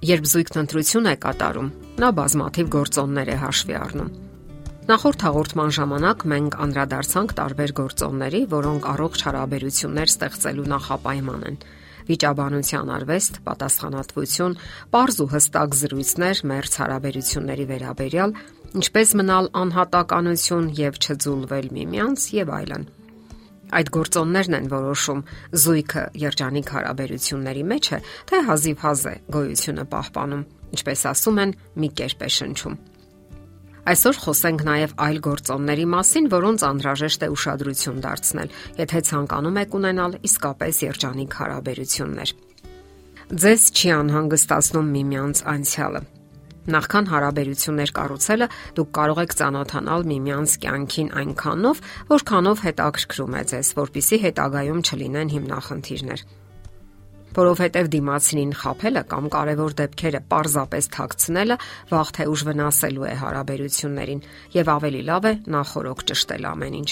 Երբ զույգն ընտրություն է կատարում, նա բազմաթիվ գործոններ է հաշվի առնում։ Նախորդ հաղորդման ժամանակ մենք անդրադարձանք տարբեր գործոնների, որոնք առողջ հարաբերություններ ստեղծելու նախապայման են։ Վիճաբանության արվեստ, պատասխանատվություն, པարզ ու հստակ զրույցներ մերց հարաբերությունների վերաբերյալ, ինչպես մնալ անհատականություն եւ չձուլվել միմյանց եւ այլն։ Այդ գործոններն են որոշում զույգը երջանիկ հարաբերությունների մեջ է, թե հազիվ-հազ է գոյությունը պահպանում, ինչպես ասում են, մի կերպ է շնչում։ Այսօր խոսենք նաև այլ գործոնների մասին, որոնց անհրաժեշտ է ուշադրություն դարձնել, եթե ցանկանում եք ունենալ իսկապես երջանիկ հարաբերություններ։ Ձեզ չի անհանգստացնում միմյանց անցյալը Նախքան հարաբերություններ կառուցելը դուք կարող եք ճանոթանալ միմյանց կյանքին այնքանով, որքանով հետաքրքրում է ձեզ, որpիսի հետագայում չլինեն հիմնախնդիրներ որովհետև դիմացինին խაფելը կամ կարևոր դեպքերը parzapes թաքցնելը վաղ թե ուշ վնասելու է հարաբերություններին եւ ավելի լավ է նախորոք ճշտել ամեն ինչ։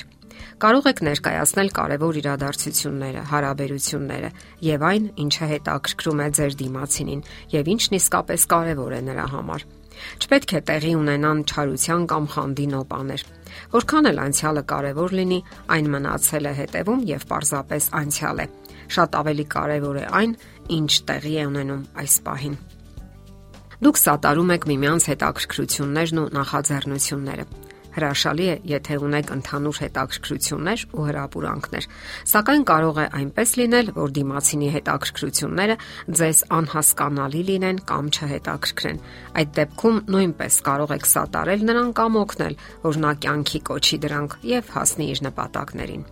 Կարող եք ներկայացնել կարևոր իրադարձությունները, հարաբերությունները եւ այն, ինչը հետաքրքրում է ձեր դիմացինին եւ ինչն իսկապես կարևոր է նրա համար։ Չպետք է տեղի ունենան չարության կամ խանդի նոպաներ։ Որքան էլ անցյալը կարևոր լինի, այն մնացել է հետևում եւ պարզապես անցյալ է։ Շատ ավելի կարևոր է այն, ինչ տեղի է ունենում այս պահին։ Դուք սատարում եք միմյանց հետաքրքրություններն ու նախաձեռնությունները Հրաշալի է, եթե ունեք ընդհանուր հետաքրքրություններ ու հրապուրանքներ, սակայն կարող է այնպես լինել, որ դիմացինի հետաքրքրությունները ձեզ անհասկանալի լինեն կամ չհետաքրքրեն։ Այդ դեպքում նույնպես կարող եք սատարել նրան կամ օգնել, որ նա կյանքի կոչի դրանք եւ հասնի իր նպատակներին։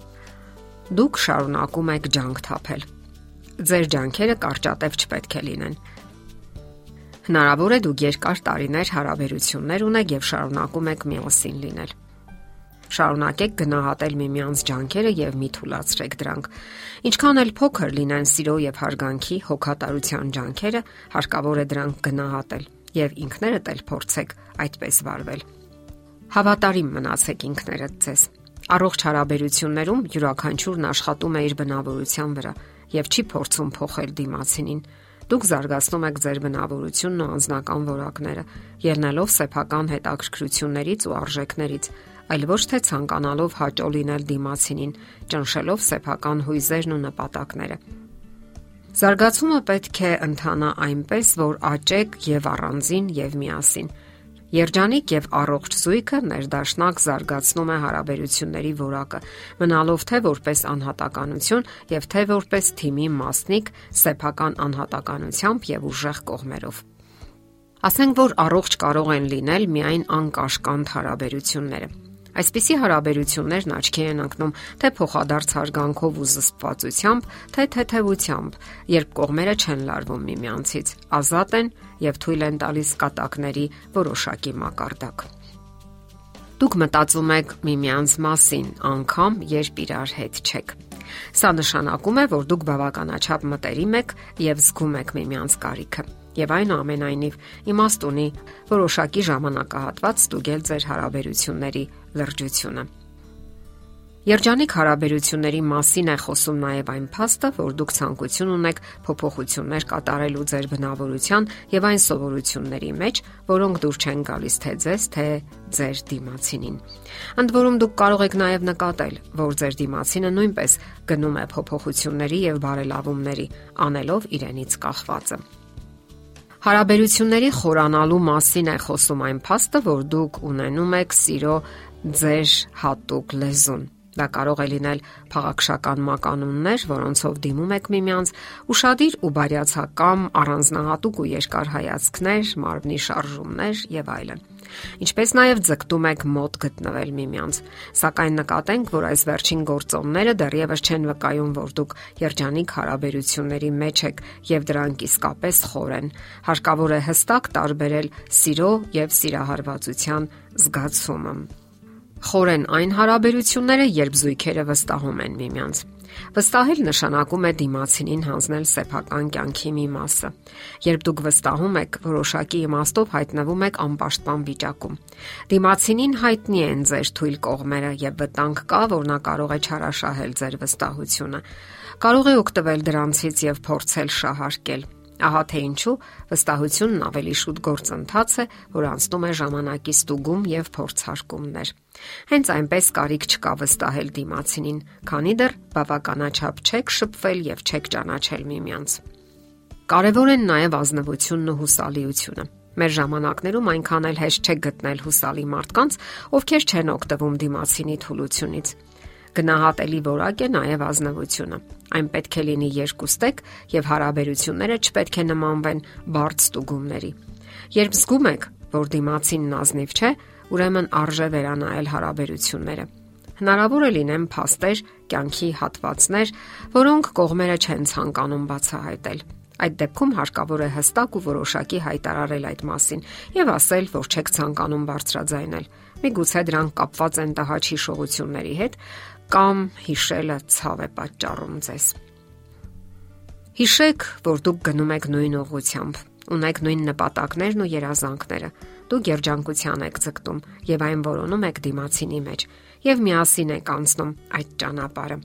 Դուք շարունակում եք ջանք թափել։ Ձեր ջանքերը կարճատև չպետք է լինեն Հնարավոր է դուք երկար տարիներ հարաբերություններ ունեք եւ շարունակում եք միասին լինել։ Շարունակեք գնահատել միմյանց ջանքերը եւ մի թուլացրեք դրանք։ Ինչքան էլ փոքր լինեն սիրո եւ հարգանքի, հոգատարության ջանքերը, հարկավոր է դրանք գնահատել եւ ինքներդ էլ փորձեք այդպես վարվել։ Հավատարիմ մնացեք ինքներդ ձեզ։ Առողջ հարաբերություններում յուրաքանչյուրն աշխատում է իր բնավորության վրա եւ չի փորձում փոխել դիմացինին Դուք զարգացնում եք ձեր բնավորությունն ու անձնական որակները, ելնելով սեփական հետաքրքրություններից ու արժեքներից, այլ ոչ թե ցանկանալով հաճո լինել դիմացինին, ճնշելով սեփական հույզերն ու նպատակները։ Զարգացումը պետք է ընթանա այնպես, որ աճեք եւ առանձին եւ միասին։ Երջանիկ եւ առողջ զույգը ներդաշնակ զարգացնում է հարաբերությունների որակը, մնալով թե որպես անհատականություն եւ թե որպես թիմի մասնիկ սեփական անհատականությամբ եւ ուժեղ կողմերով։ Ասենք որ առողջ կարող են լինել միայն անկաշկանդ հարաբերությունները Այսպիսի հարաբերություններն աչքի են ընկնում թե փոխադարձ հարգանքով ու զսպվածությամբ, թե թեթևությամբ, երբ կողմերը չեն լարվում միմյանցից, ազատ են եւ թույլ են տալիս կատակների որոշակի մակարդակ։ Դուք մտածում եք միմյանց մասին, անկամ երբ իրար հետ չեք։ Սա նշանակում է, որ դուք բավականաչափ մտերիմ եք եւ զգում եք միմյանց կարիքը եւ այնուամենայնիվ իմաստ ունի որոշակի ժամանակահատված ստուգել ձեր հարաբերությունների լրջությունը։ Երջանիկ հարաբերությունների մասին է խոսում նաև այն փաստը, որ դուք ցանկություն ունեք փոփոխություններ կատարելու ձեր բնավորության եւ այն սովորությունների մեջ, որոնք դուր չեն գալիս թե ձեզ, թե ձեր դիմացինին։ Ընդ որում դուք կարող եք նաև նկատել, որ ձեր դիմացինը նույնպես գնում է փոփոխությունների եւ բարելավումների, անելով իրենից կախվածը։ Հարաբերությունների խորանալու մասին է խոսում այն փաստը, որ դուք ունենում եք սիրո ձեր հատուկ լեզուն։ Դա կարող է լինել փաղաքշական մականուններ, որոնցով դիմում եք միմյանց, ուրشادիր ու բարյացակամ առանձնահատուկ ու երկար հայացքներ, մարմնի շարժումներ եւ այլն։ Ինչպես նաև ձգտում եք մոտ գտնվել միմյանց, սակայն նկատենք, որ այս վերջին գործոնները դեռևս չեն վկայում, որ դուք երջանիկ հարաբերությունների մեջ եք եւ դրանք իսկապես խոր են։ Հարկավոր է հստակ տարբերել սիրո եւ սիրահարվածության զգացումը։ Խորեն այն հարաբերությունները, երբ զույգերը վստահում են միմյանց։ Վստահել նշանակում է դիմացինին հանձնել սեփական կյանքի մի մասը։ Երբ դուք վստահում եք, որոշակի իմաստով հայտնվում եք անպաշտպան վիճակում։ Դիմացինին հայտնի են ձեր թույլ կողմերը եւ վտանգ կա, որ նա կարող է չարաշահել ձեր վստահությունը։ Կարող է օգտվել դրանցից եւ փորձել շահարկել Ահա թե ինչու վստահությունն ավելի շուտ գործընթաց է, որ անցնում է ժամանակի ստուգում եւ փորձարկումներ։ Հենց այնպես կարիք չկա վստահել դիմացինին, քանի դեռ բավականաչափ չեք շփվել եւ չեք ճանաչել միմյանց։ Կարևոր են նաեւ ազնվությունն ու հուսալիությունը։ Մեր ժամանակներում այնքան էլ հեշտ չէ գտնել հուսալի մարդկանց, ովքեր չեն օգտվում դիմացինի թուլությունից։ Գնահատելի որակ է նաև ազնվությունը։ Այն պետք է լինի երկուստեք եւ հարաբերությունները չպետք է նմանվեն բարդ ստուգումների։ Երբ զգում եք, որ դիմացինն ազնիվ չէ, ուրեմն արժե վերանայել հարաբերությունները։ Հնարավոր է լինեն փաստեր, կյանքի հատվածներ, որոնք կողմերը չեն ցանկանում բացահայտել։ Այդ դեպքում հարկավոր է հստակ ու որոշակի հայտարարել այդ մասին եւ ասել, որ չեք ցանկանում բարձրաձայնել։ Միգուցե դրանք կապված են տհաճ հիշողությունների հետ, կամ հիշելը ցավ է պատճառում ձեզ։ Հիշեք, որ դուք գնում եք նույն ուղությամբ, ունեք նույն նպատակներն ու երազանքները։ Դուք երջանկության եք ձգտում եւ այն որոնում եք դիմացինի մեջ եւ միասին եք անցնում այդ ճանապարհը։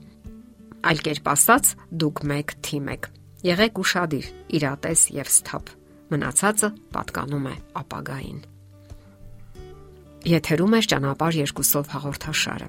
Այլ կերպ ասած, դուք մեկ թիմ եք։ Եղեք ուրախadir, իրատես եւ սթափ։ Մնացածը պատկանում է ապագային։ Եթերում է ճանապարհ երկուսով հաղորդաշարը։